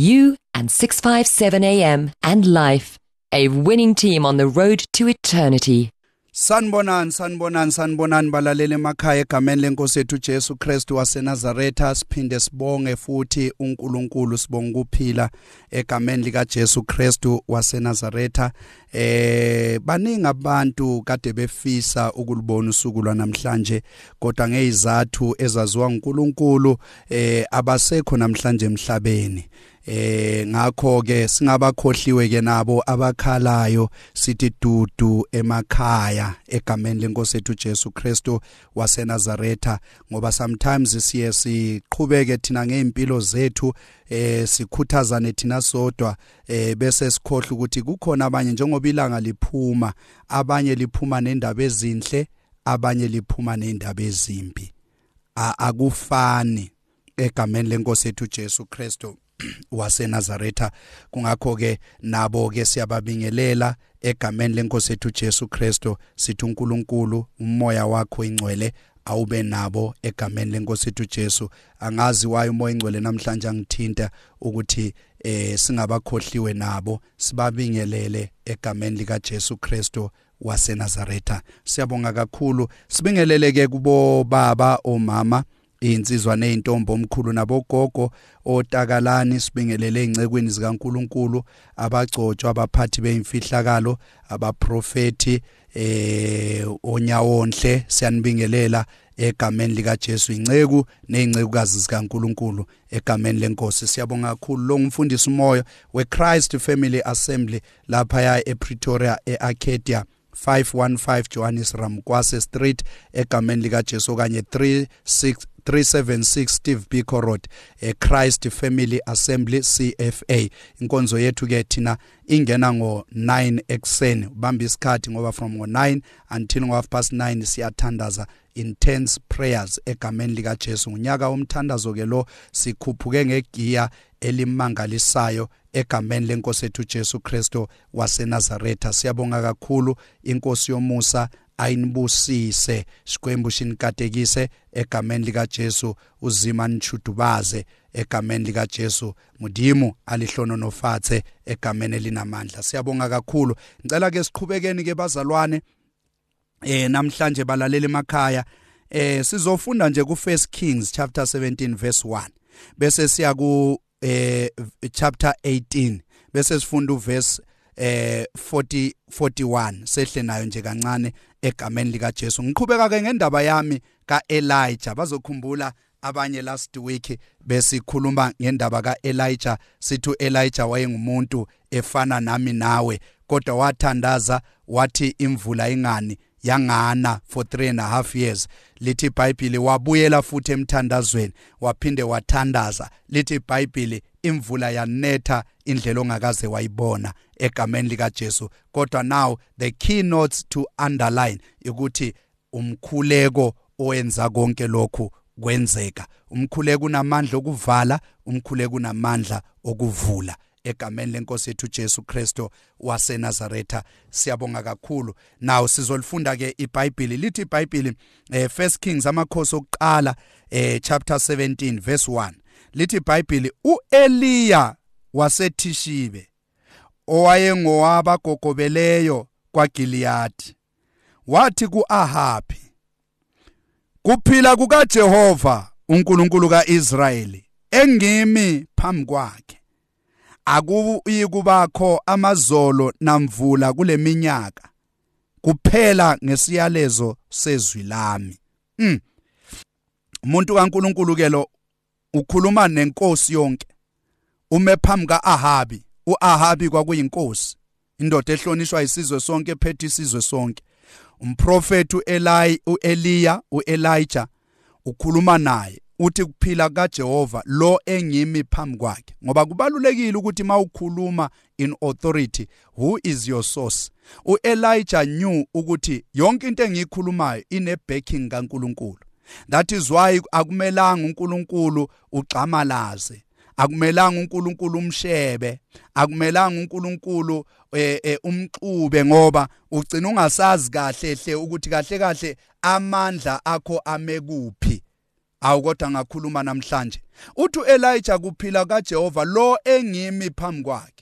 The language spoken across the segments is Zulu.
You and 657 AM and life. A winning team on the road to eternity. Sanibonani sanibonani sanibonani balaleli emakhaya egameni lenkosi yethu Jesu Kristu waseNazaretha siphinde sibonge futhi uNkulunkulu sibonga ukuphila egameni lika Jesu Kristu waseNazaretha eh baningi abantu kade befisa ukulibona usuku lwanamhlanje kodwa ngezizathu ezaziwa uNkulunkulu eh abasekho namhlanje emhlabeni eh ngakho ke singabakhohliwe ke nabo abakhalayo sithi dudu emakhaya egameni lenkosi ethu Jesu Kristu waseNazaretha ngoba sometimes siye siqhubeke thina ngeimpilo zethu eh sikhuthazane thina sodwa eh bese sikhohle ukuthi kukhona abanye njengoba ilanga liphuma abanye liphuma nendaba ezinhle abanye liphuma nendaba ezimbi. Akufani egameni lenkosi ethu Jesu Kristu. waseNazaretha. Kungakho ke nabo ke siyababingelela egameni lenkosi ethu Jesu Kristu. Sithi uNkulunkulu umoya wakho ingcwele awube nabo egameni lenkosi ethu Jesu. Angazi wayo umoya ingcwele namhlanje angithinta ukuthi eh singabakhohliwe nabo. Sibabingelele egameni lika Jesu Kristu waseNazaretha. Siyabonga kakhulu. Sibingeleleke kubo baba omama insizwa nezintombi omkhulu nabogogo otakalani sibingelele ingcekweni zikaNkuluNkulu abagcotshwa abaphathi beimfihlakalo abaprofeti eh onyawonhle siyanibingelela egameni lika Jesu inceku nezincekukazi zikaNkuluNkulu egameni lenkosi. Siyabonga kakhulu. Lo ngumfundisi umoya weChrist Family Assembly lapha ePretoria eArcadia 515 Johannes Ramkwase Street egameni lika Jesu kanye 36 376 Steve Biko Road e Christ Family Assembly CFA inkonzo yethu ke thina ingena ngo 9 ekseni ubamba isikhathi ngoba from ngo 9 until ngo half past 9 siyathandaza intense prayers egameni lika Jesu unyaka omthandazo ke lo sikhuphuke ngegiya elimangalisayo egameni lenkosi ethu Jesu Kristo waseNazaretha. Siyabonga kakhulu inkosi yomusa ayinibusise. Sikwembu shinikatekise egameni lika Jesu uzima nichudubaze egameni lika Jesu mudimu alihlono nofathe egameni elinamandla. Siyabonga kakhulu. Ngicela ke siqhubekeni ke bazalwane eh namhlanje balalela emakhaya. Eh sizofunda nje ku First Kings chapter 17 verse 1 bese siya ku eh chapter 18 bese sifunda uverse eh 40 41 sehle nayo nje kancane egameni lika Jesu ngiqhubeka ke ngendaba yami kaElijah. Bazokhumbula abanye last week besikhuluma ngendaba kaElijah sithi uElijah wayengumuntu efana nami nawe kodwa wathandaza wathi imvula ingani? Yangana for 3 and a half years. Lithi iBhayibheli wabuyela futhi emthandazweni waphinde wathandaza. Lithi iBhayibheli imvula yanetha indlela ongakaze wayibona egameni lika Jesu kodwa now the keynotes to underline ukuthi umkhuleko owenza konke lokhu kwenzeka. Umkhuleko unamandla okuvala umkhuleko unamandla okuvula. Egameni lenkosi yethu Jesu Kristo waseNazaretha. Siyabonga kakhulu. Nawo sizolifunda ke iBhayibheli lithi iBhayibheli eh 1 Kings amakhosi okuqala eh chapter 17 verse 1 lithi iBhayibheli uEliya wasethishibe owayengowabagogobeleyo kwaGiliyadi wathi kuAhabi kuphila kukaJehova uNkulunkulu kaIsrayeli engimi phambi kwakhe. Akuyi kubakho amazolo namvula kuleminyaka. Kuphela ngesiyalezo sezwi lami. Mm. umuntu kaNkulunkulu ke lo ukhuluma nenkosi yonke. Ume phambi kaAhabi. uAhabi kwakuyinkosi. Indoda ehlonishwa isizwe sonke ephethe isizwe sonke. Umprofeti uEli uEliya uElijah ukhuluma naye. Uthi kuphila kaJehova lo engimi phambi kwakhe. Ngoba kubalulekile ukuthi mawukhuluma in authority who is your source? uElijah knew ukuthi yonke into engiyikhulumayo ine backing kaNkuluNkulu. That is why akumelanga uNkulunkulu ugxamalaze akumelanga uNkulunkulu umshebe akumelanga uNkulunkulu eh, eh umxube ngoba ugcina ungasazi kahle hle ukuthi kahle kahle amandla akho amekuphi awu kodwa ngakhuluma namhlanje. Uthi uElijah kuphila kaJehova lo engimi phambi kwakhe.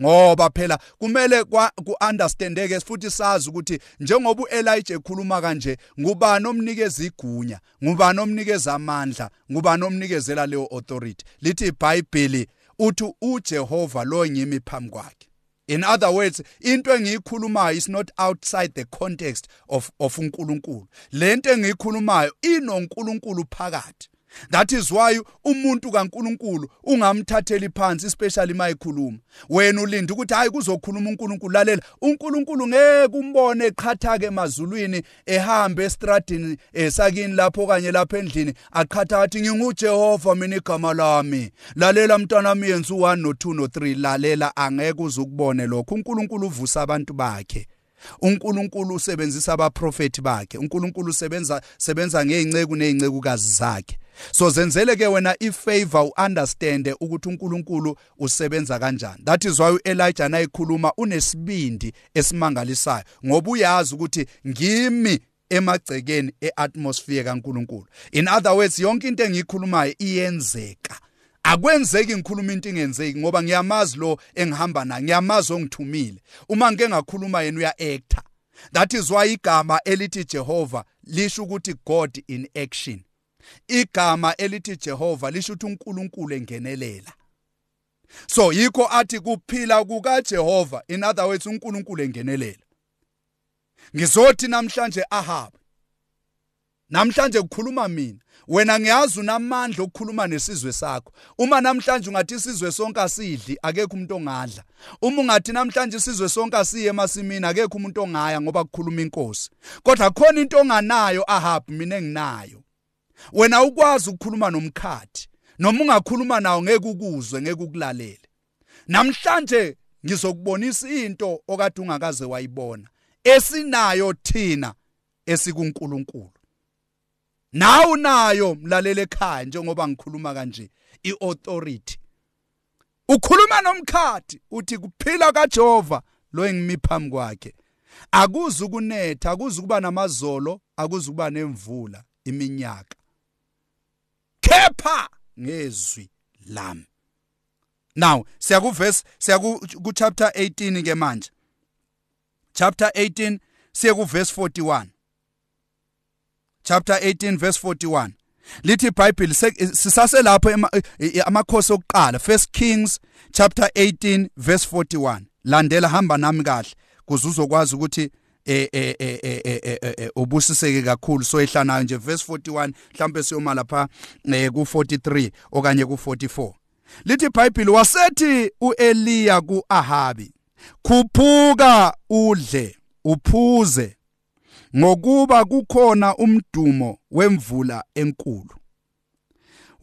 Ngoba phela kumele ku-understandeke futhi sazi ukuthi njengoba uElijah ekhuluma kanje ngubani omnikeza igunya? Ngubani omnikeza amandla? Ngubani omnikezela leyo authority? Lithi iBhayibheli uthi uJehova lo ngimi phambi kwakhe. In other words into engiyikhulumayo is not outside the context of of uNkulunkulu. Lento engiyikhulumayo inoNkulunkulu phakathi. That is why umuntu kaNkuluNkulu ungamthatheli phansi especially mayikhuluma wena ulinda ukuthi hayi kuzokhuluma uNkulunkulu lalela. uNkulunkulu ngeke umbone eqhatha ke emazulwini ehambe estradini esakini lapho kanye lapha endlini aqhatha athi nginguJehova mina igama lami. Lalela mntanami yenza u1 no2 no3 lalela angeke uzukubone lokho. uNkulunkulu uvusa abantu bakhe. uNkulunkulu usebenzisa abaprofeti bakhe. uNkulunkulu usebenza sebenza ngeinceku nezincekukazi zakhe. So zenzele ke wena ifavor uunderstand ukuthi uNkulunkulu usebenza kanjani. That is why uElijah nayikhuluma unesibindi esimangalisayo ngoba uyazi ukuthi ngimi emagcekeni eatmosphere kaNkulunkulu. In other words yonke into engiyikhulumayo iyenzeka. Akwenzeki ngikhuluma into ingenzeki ngoba ngiyamazi lo engihamba naye ngiyamazi ongithumile. Uma ngike ngakhuluma yena uya actor that is why igama elithi Jehova lisho ukuthi God in action. Igama elithi Jehova lisho ukuthi uNkulunkulu engenelela. So yikho athi kuphila kuka Jehova in other words uNkulunkulu engenelela. Ngizothi namhlanje Ahab namhlanje kukhuluma mina wena ngiyazi unamandla okukhuluma nesizwe sakho. Uma namhlanje ungathi isizwe sonke asidli akekho umuntu ongadla. Uma ungathi namhlanje isizwe sonke asiye emasimini akekho umuntu ongaya ngoba kukhuluma inkosi. Kodwa khona into onganayo Ahab mina enginayo. Wena ukwazi ukukhuluma nomkhathi noma ungakhuluma nawo ngeke ukuzwe ngeke ukulalele. Namhlanje ngizokubonisa into okade ungakaze wayibona esinayo thina esikuNkulunkulu. Nawu nayo mlalele ekhaya njengoba ngikhuluma kanje iauthority. Ukhuluma nomkhathi uthi kuphila kaJehova lo engimi phambi kwakhe. Akuzi ukunetha akuzi ukuba namazolo akuzi ukuba nemvula iminyaka. Kepha ngezwi lami. Now siya ku verse siya ku chapter 18 ke manje. Chapter 18 siya ku verse 41 chapter 18 verse 41 lithi iBhayibheli sisase lapho amakhosi okuqala. First kings chapter 18 verse 41 landela hamba nami kahle kuze uzokwazi ukuthi eh eh eh ubusiseke kakhulu. So ehlanayo nje verse 41 mhlambe siyoma lapha ku 43 okanye ku 44 lithi iBhayibheli wasethi uEliya kuAhabi khuphuka udle uphuze ngokuba kukhona umdumo wemvula enkulu.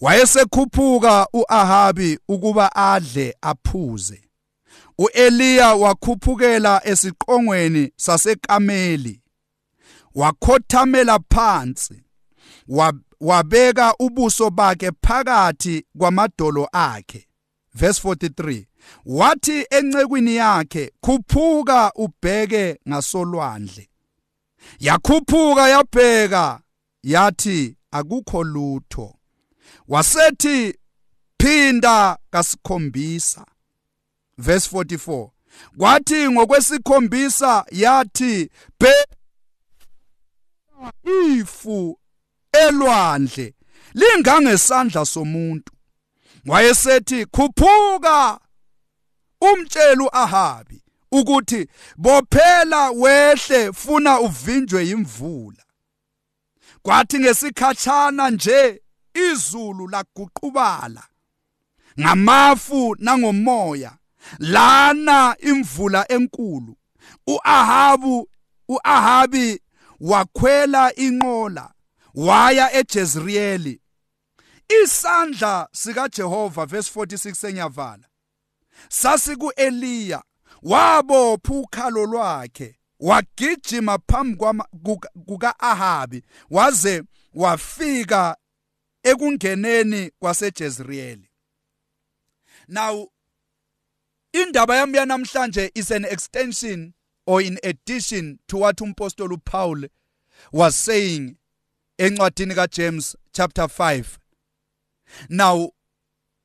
Wayesekhuphuka uAhabi ukuba adle aphuze. uEliya wakhuphukela esiqongweni saseKameli wakhothamela phansi wabeka ubuso bakhe phakathi kwamadolo akhe. Verse 43 wathi encekwini yakhe khuphuka ubheke ngasolwandle. Yakhuphuka yabheka yathi akukho lutho. Wasethi phinda kasikhombisa. Verse 44 kwathi ngokwesikhombisa yathi be ifu elwandle lingangesandla somuntu. Wayesethi khuphuka umtshelu ahabi ukuthi bophela wehle funa uvinjwe imvula kwathi ngesikhatshana nje izulu laguqubala ngamafu nangomoya lana imvula enkulu. uAhabu uAhabi wakhwela inqola waya eJezreeli isandla sika Jehova verse 46 senyavala. Sasiku Eliya wabopha ukhalo lwakhe wagijima phambi kuka-ahabi waze wafika ekungeneni kwaseJezreeli now indaba yami yanamhlanje is an extension or in addition to what umpostoli uPaul was saying encwadini kaJames chapter 5 now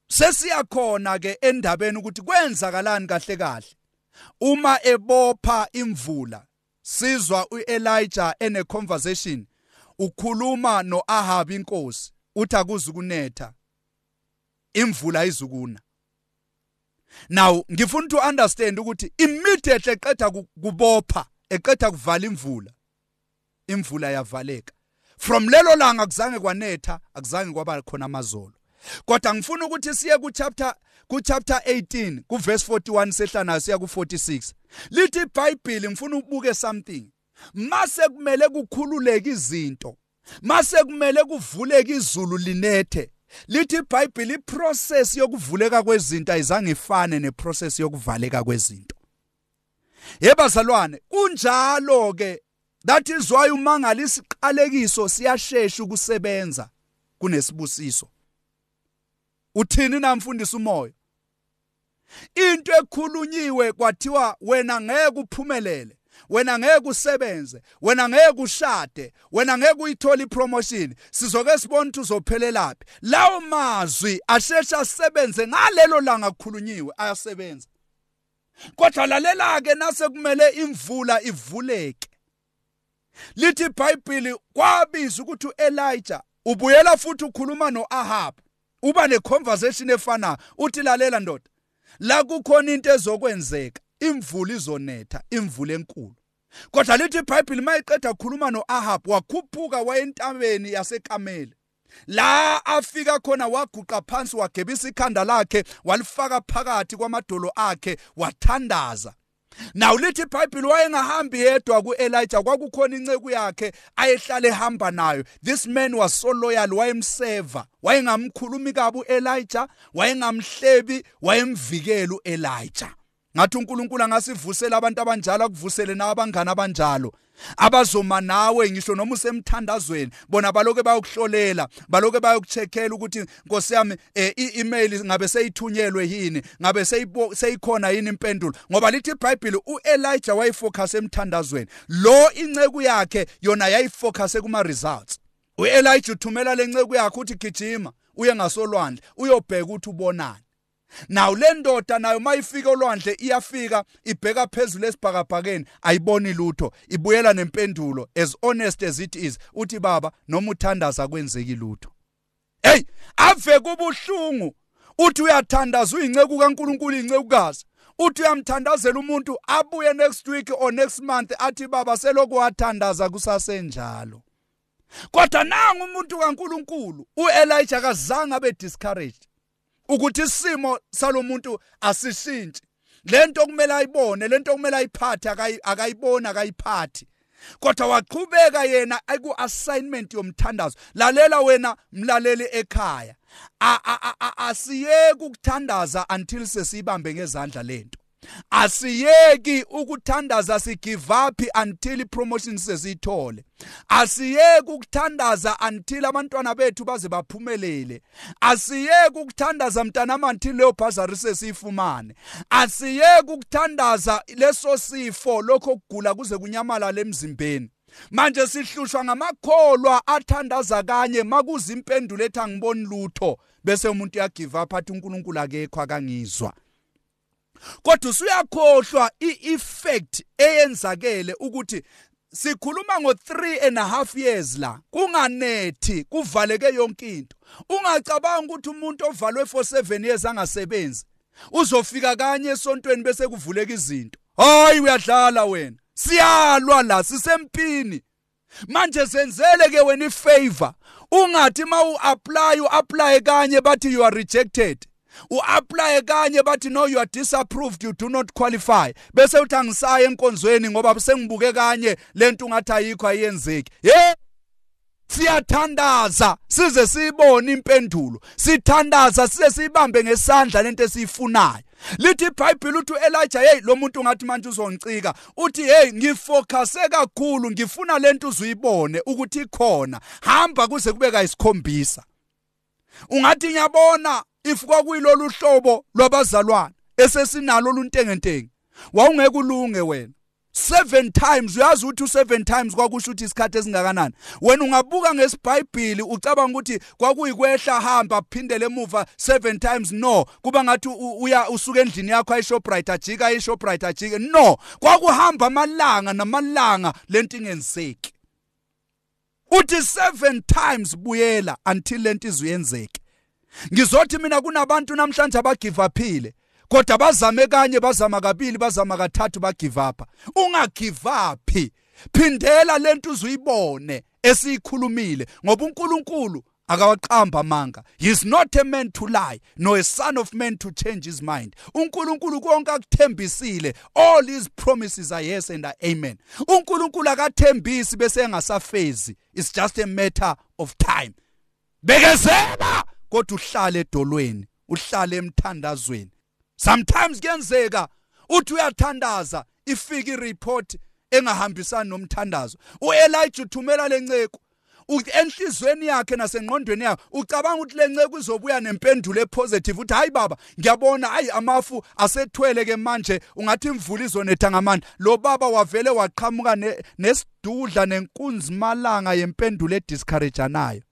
sesiyakhona ke endabeni ukuthi kwenzakalani kahle kahle. Uma ebopha imvula sizwa uElijah ene conversation ukhuluma noAhab inkosi uthi akuzukunetha imvula izukuna now ngifuna to understand ukuthi immediately eqeda kubopha eqeda kuvala imvula imvula yavaleka. From lelo langa akuzange kwanetha akuzange kwaba khona amazolo. Kodwa ngifuna ukuthi siye ku chapter ku chapter 18 ku verse 41 sehlana siya ku 46 lithi iBhayibheli ngifuna ubuke something. Mase kumele kukhululeke izinto mase kumele kuvuleke izulu linethe lithi iBhayibheli iprocess yokuvuleka kwezinto ayizange ifane neprocess yokuvaleka kwezinto. Yebazalwane kunjalo ke that is why umangala isiqalekiso siyashesha ukusebenza kunesibusiso. Uthini namfundisi umoya? Into ekhulunyiwe kwathiwa wena ngeke uphumelele. Wena ngeke usebenze wena ngeke ushade wena ngeke uyithola ipromotion. Sizoke sibona ukuthi uzophelelaphi lawo mazwi ashesha asebenze ngalelo langa kukhulunyiwe ayasebenza. Kodwa lalela ke nase kumele imvula ivuleke. Lithi iBhayibheli kwabiza ukuthi uElijah ubuyela futhi ukhuluma noAhab uba neconversation efana uthi lalela ndoda la kukhona into ezokwenzeka. Imvula izonetha imvula enkulu kodwa lithi iBhayibheli mayiqeda ukukhuluma noAhab wakhuphuka wayentabeni yaseKameli la afika khona waguqa phansi wagebisa ikhanda lakhe walifaka phakathi kwamadolo akhe wathandaza Now lithi iBhayibheli wayengahambi yedwa kuElijah kwakukhona inceku yakhe ayehlala ehamba nayo. This man was so loyal wayemseva. Wayengamkhulumi kabi uElijah, wayengamhlebi, wayemvikela uElijah. Ngathi uNkulunkulu angasivusela abantu abanjalo akuvusele nabangani abanjalo. abazoma nawe ngisho noma usemthandazweni bona baloke bayokuhlolela baloke bayokucheckela ukuthi Nkosi yami eh, i-email ngabe seyithunyelwe yini? Ngabe seyikhona yini impendulo? Ngoba lithi iBhayibheli uElijah wayefocus emthandazweni. Lo inceku yakhe yona yayifocus kuma results uElijah uthumela lenceku yakhe uthi gijima uye ngasolwandle uyobheka ukuthi ubonani. Naw le ndoda nayo mayifika olwandle iyafika ibheka phezulu esibhakabhakeni ayiboni lutho ibuyela nempendulo as honest as it is uthi baba noma uthandaza kwenzeki lutho. Hey ave kubuhlungu uthi uyathandaza uyinceku kaNkuluNkulu incekukazi uthi uyamthandazela umuntu abuye next week or next month athi baba selokhu wathandaza kusasenjalo. Kodwa nanga umuntu kaNkuluNkulu uElijah kazange abe discouraged. Ukuthi isimo salomuntu asishintshi lento okumele ayibone lento okumele ayiphathe akayibona akayiphathi. Kodwa waqhubeka yena eku assignment yomthandazo. Lalela wena mlaleli ekhaya. Asiyeke ukuthandaza until sesibambe ngezandla lento asiyeki ukuthandaza sigive up until ipromotion sesiyithole asiyeki ukuthandaza until abantwana bethu baze baphumelele. Asiyeki ukuthandaza mntanami until leyo bazari sesiyifumane. Asiyeki ukuthandaza leso sifo lokho kugula kuze kunyamalala emzimbeni. Manje sihlushwa ngamakholwa athandaza kanye makuza impendulo ethi angiboni lutho bese umuntu uyagive up athi uNkulunkulu akekho akangizwa. Kodwa usuyakhohlwa ieffect eyenzakele ukuthi sikhuluma ngo 3 and a half years la kunganethi kuvaleke yonke into. Ungacabanga ukuthi umuntu ovalwe for 7 years angasebenzi uzofika kanye esontweni bese kuvuleka izinto. Hayi uyadlala wena. Siyalwa la sisempini. Manje senzele ke wena ifavor. Ungathi ma uapply uapply kanye bathi you are rejected. Uapply kanye bathi no you are disapproved you do not qualify. Bese uthi angisaya enkonzweni ngoba sengibuke kanye lento ungathi ayikho ayenzeki. Hey siyathandaza size siyibone impendulo. Sithandaza size siyibambe ngesandla lento esiyifunayo. Lithi iBhayibheli uthi uElijah hey lo muntu ngathi manje uzoncika uthi hey ngifocuse kakhulu ngifuna lento uzuyibone ukuthi ikhona. Hamba kuze kube kayisikhombisa. Ungathi ngiyabona. If kwakuyilolu hlobo lwabazalwane esesinalo luntengentenge wawungeke ulunge wena. Seven times uyazi ukuthi u7 times kwakusho ukuthi isikhathi esingakanani. Wena ungabuka ngesibhayibhili ucabanga ukuthi kwakuyikwehla hamba phindele emuva 7 times no. Kuba ngathi uya usuka endlini yakho ayishoprite ajika ayishoprite ajike no. Kwakuhamba amalanga namalanga lento ingenzeki. Uthi 7 times buyela until lento izuyenzeke ngizothi mina kunabantu namhlanje abagive uphile kodwa bazame kanye bazama kabili bazama kathathu ungagive up phindela lento uzuyibone esiyikhulumile ngoba uNkulunkulu akawaqamba amanga. He is not a man to lie nor a son of man to change his mind. uNkulunkulu konke akuthembisile. All his promises are yes and are amen. uNkulunkulu akathembisi bese engasafezi. It's just a matter of time. Bekezela! Kodwa uhlale edolweni uhlale emthandazweni. Sometimes kuyenzeka uthi uyathandaza ifika ireport engahambisani nomthandazo. uElijah uthumela lenceko enhlizweni yakhe nasengqondweni yakhe ucabanga ukuthi lenceko izobuya nempendulo epositive uthi hayi baba ngiyabona hayi amafu asethwele ke manje ungathi imvula izonetha ngamandla. Lo baba wavele waqhamuka nesidudla nenkunzi malanga yempendulo ediscourageanayo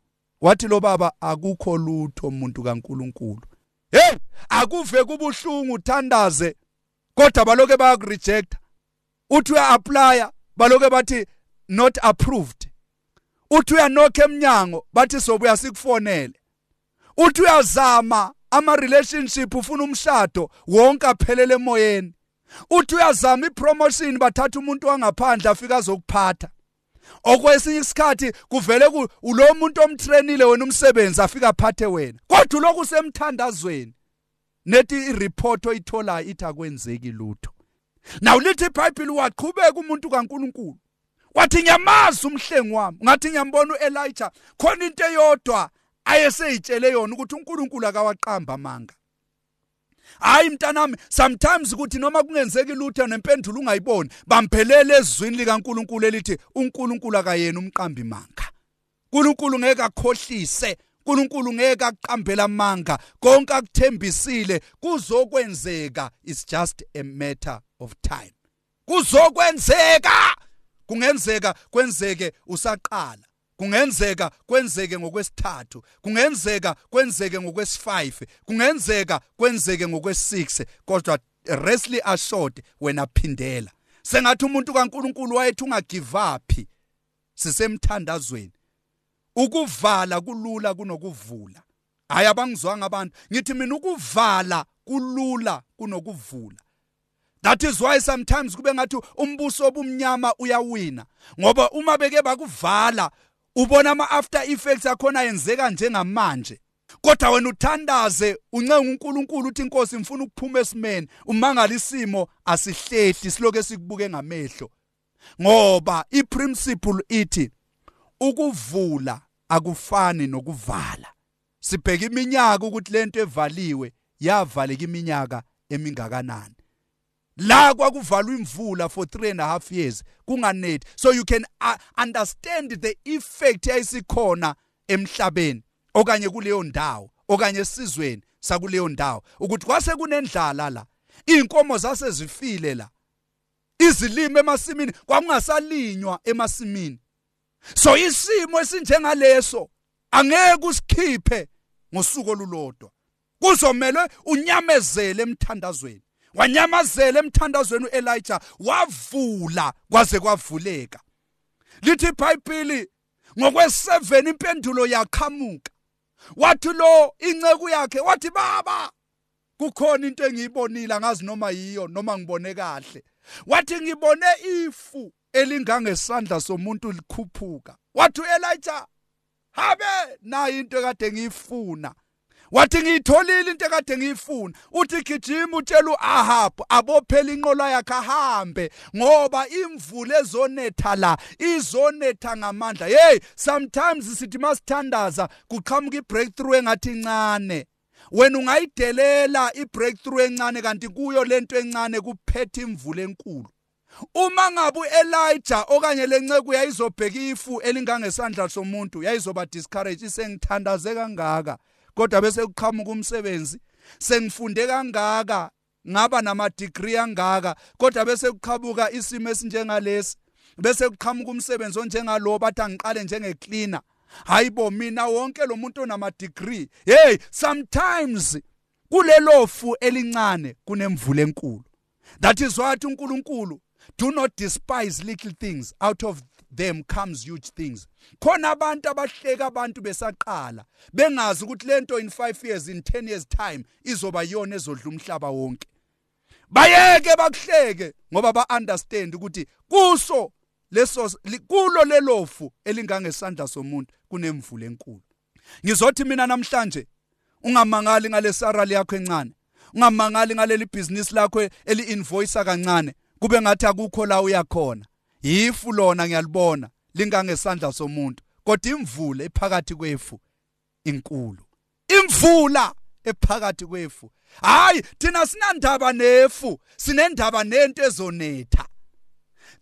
wathi lo baba akukho lutho umuntu kaNkuluNkulu. Hey akuve kubuhlungu uthandaze. Kodwa baloke bayakurejecta uthi uya-applya baloke bathi not approved. Uthi uyanokha eminyango bathi sobuya sikufonele. Uthi uyazama ama-relationship ufuna umshado wonke aphelele emoyeni. Uthi uyazama ipromotion bathatha umuntu wangaphandle afika azokuphatha. Okwesinye isikhathi kuvele ulo muntu omtrenile wena umsebenzi afika aphathe wena. Kodwa lokhu usemthandazweni nethi ireport oyitholayo ithi akwenzeki lutho. Naw lithi iBhayibheli waqhubeka umuntu kaNkuluNkulu. Wathi ngiyamazi umhlengi wami. Ngathi ngiyambona uElijah khona into eyodwa ayeseyitshele yona ukuthi uNkulunkulu akawaqamba amanga. Hayi mntanami sometimes ukuthi noma kungenzeki lutho nempendulo ungayiboni bamphelele ezwini likaNkulunkulu elithi uNkulunkulu akayena umqambi manga. uNkulunkulu ngeke akhohlise uNkulunkulu ngeke aqambela amanga konke akuthembisile. Kuzokwenzeka it's just a matter of time. Kuzokwenzeka! Kungenzeka kwenzeke usaqala. Kungenzeka kwenzeke ngokwesithathu kungenzeka kwenzeke ngokwesi5 kungenzeka kwenzeke ngokwes6 kodwa restly assured wena phindela. Sengathi umuntu kaNkuluNkulu wayethi ungagive up sisemthandazweni? Ukuvala kulula kunokuvula. Hayi abangizwanga abantu. Ngithi mina ukuvala kulula kunokuvula. That is why sometimes kube ngathi umbuso obumnyama uyawina ngoba uma beke bakuvala ubona ama after effects akhona yenzeka njengamanje. Kodwa wena uthandaze uncenga uNkulunkulu uthi inkosi ngifuna ukuphuma esimeni. Umangala isimo asihlehli siloke sikubuke ngamehlo. Ngoba iprinciple ithi ukuvula akufani nokuvala. Sibheka iminyaka ukuthi lento evaliwe yavaleka iminyaka emingakanani. La kwakuvalwa imvula for 3 and a half years kunganethi. So you can uh, understand the effect yayisikhona emhlabeni okanye kuleyo ndawo okanye esizweni sakuleyo ndawo. Ukuthi kwase kunendlala la inkomo zase zifile la izilimo emasimini kwakungasalinywa emasimini. So isimo esinjengaleso angeke usikhiphe ngosuku olulodwa. Kuzomela unyamezele emthandazweni. Wanyamazela emthandazweni uElijah wavula kwaze kwavuleka. Lithi iBhayibheli ngokwe7 impendulo yaqhamuka wathi lo inceku yakhe wathi baba kukhona into engiyibonile angazi noma yiyo noma ngibone kahle. Wathi ngibone ifu elingangesandla somuntu likhuphuka. Wathi uElijah habe nayi into ekade ngiyifuna. Wathi ngiyitholile into ekade ngiyifuna. Uthi gijima utshela uAhab abophela inqola yakhe ahambe ngoba imvula ezonetha la izonetha ngamandla. Hey sometimes sithi masithandaza kuqhamuka ibreakthrough engathi incane. Wena ungayidelela ibreakthrough encane kanti kuyo lento encane kuphethe imvula enkulu. Uma ngabe uElijah okanye lenceke yayizobheka ifu elingangesandla somuntu yayizoba discourage isengithandaze kangaka. Kodwa bese kuqhamuka umsebenzi. Sengifunde kangaka ngaba nama degree angaka kodwa bese kuqhabuka isimo esinjengalesi. Bese kuqhamuka umsebenzi onjengalo bathi angiqale njenge cleaner hayibo mina wonke lo muntu onama degree hey sometimes kulelofu elincane kunemvula enkulu. That is what uNkulunkulu do not despise little things out of them comes huge things. Khona abantu abahleka abantu besaqala bengazi ukuthi lento in 5 years in 10 years time izoba yona ezodla umhlaba wonke. Bayeke bakuhleke ngoba ba understand ukuthi kuso leso kulo lelofu elingangesandla somuntu kunemvula enkulu. Ngizothi mina namhlanje ungamangali ngale salary yakho encane ungamangali ngaleli business lakho eli invoice kancane kube ngathi akukho la uyakhona yifu lona ngiyalibona lingangesandla somuntu kodwa imvula ephakathi kwefu inkulu. Imvula ephakathi kwefu. Hayi thina sinandaba nefu sinendaba nento ezonetha.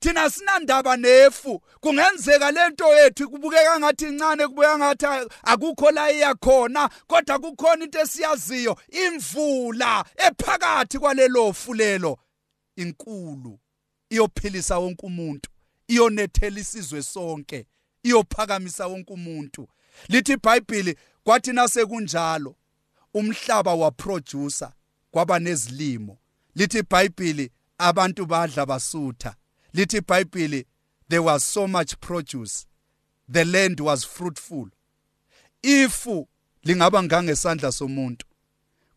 Thina sinandaba nefu kungenzeka lento yethu kubukeka ngathi incane kubukeka ngathi akukho la iyakhona kodwa kukhona into esiyaziyo imvula ephakathi kwalelo fulelo inkulu iyophilisa wonke umuntu. Iyonethela isizwe sonke iyophakamisa wonke umuntu. Lithi iBhayibheli kwathi nasekunjalo umhlaba waproducer kwaba nezilimo. Lithi iBhayibheli abantu badla basutha. Lithi iBhayibheli there was so much produce. The land was fruitful. Ifu lingaba ngangesandla somuntu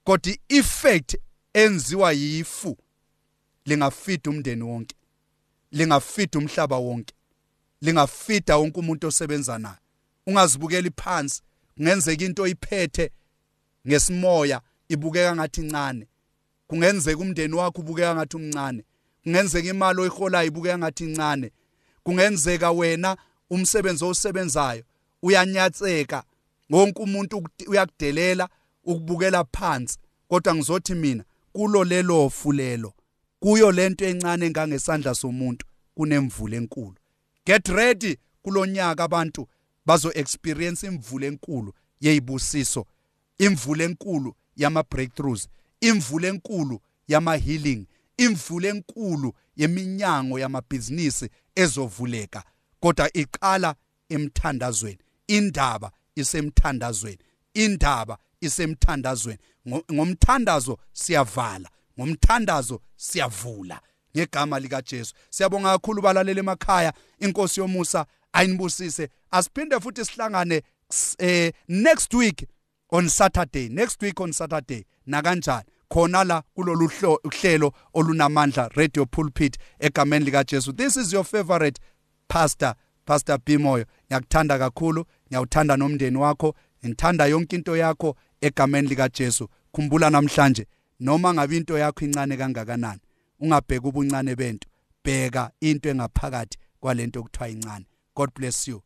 kodwa effect enziwa yifu lingafida umndeni wonke. Lingafida umhlaba wonke lingafida wonke umuntu osebenza naye ungazibukeli phansi kungenzeka into oyiphethe ngesimoya ibukeka ngathi incane. Kungenzeka umndeni wakho ubukeka ngathi umncane. Kungenzeka imali oyiholayo ibukeka ngathi incane. Kungenzeka wena umsebenzi osebenzayo uyanyatseka wonke umuntu uyakudelela ukubukela phansi. Kodwa ngizothi mina kulo lelo fulelo kuyo lento encane engangesandla somuntu kunemvula enkulu. Get ready kulonyaka abantu bazo experience imvula enkulu yeyibusiso imvula enkulu yama breakthroughs imvula enkulu yama healing imvula enkulu yeminyango yamabhizinisi ezovuleka. Kodwa iqala emthandazweni indaba isemthandazweni indaba isemthandazweni. Ngomthandazo siyavala. Ngomthandazo siyavula. Ngegama lika Jesu siyabonga kakhulu balalele emakhaya. Inkosi yomusa ayinibusise asiphinde futhi sihlangane eh, next week on Saturday. Next week on Saturday. Na kanjani khona la kulolu hlelo olunamandla radio pulpit egameni lika Jesu this is your favorite pastor pastor Bimoyo. Ngiyakuthanda kakhulu. Ngiyawuthanda nomndeni wakho. Ngithanda yonke into yakho egameni lika Jesu khumbula namhlanje. Noma ngabe into yakho incane kangakanani ubuncane bento bheka into engaphakathi kwalento okuthiwa incane. God bless you.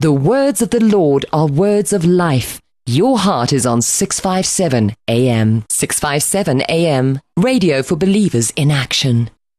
The words of the lord are words of life. Your heart is on 657 am 657 am radio for believers in action